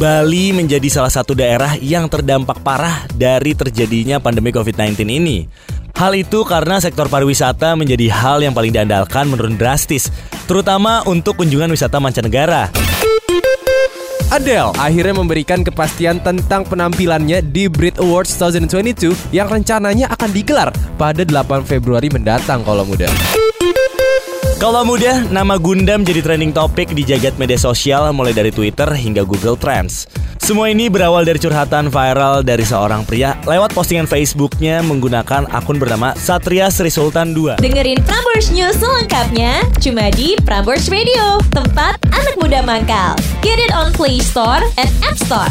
Bali menjadi salah satu daerah yang terdampak parah dari terjadinya pandemi COVID-19 ini. Hal itu karena sektor pariwisata menjadi hal yang paling diandalkan menurun drastis, terutama untuk kunjungan wisata mancanegara. Adele akhirnya memberikan kepastian tentang penampilannya di Brit Awards 2022 yang rencananya akan digelar pada 8 Februari mendatang kalau muda. Kalau mudah, nama Gundam jadi trending topik di jagat media sosial mulai dari Twitter hingga Google Trends. Semua ini berawal dari curhatan viral dari seorang pria lewat postingan Facebooknya menggunakan akun bernama Satria Sri Sultan 2. Dengerin Prambors News selengkapnya cuma di Prambors Radio, tempat anak muda mangkal. Get it on Play Store and App Store.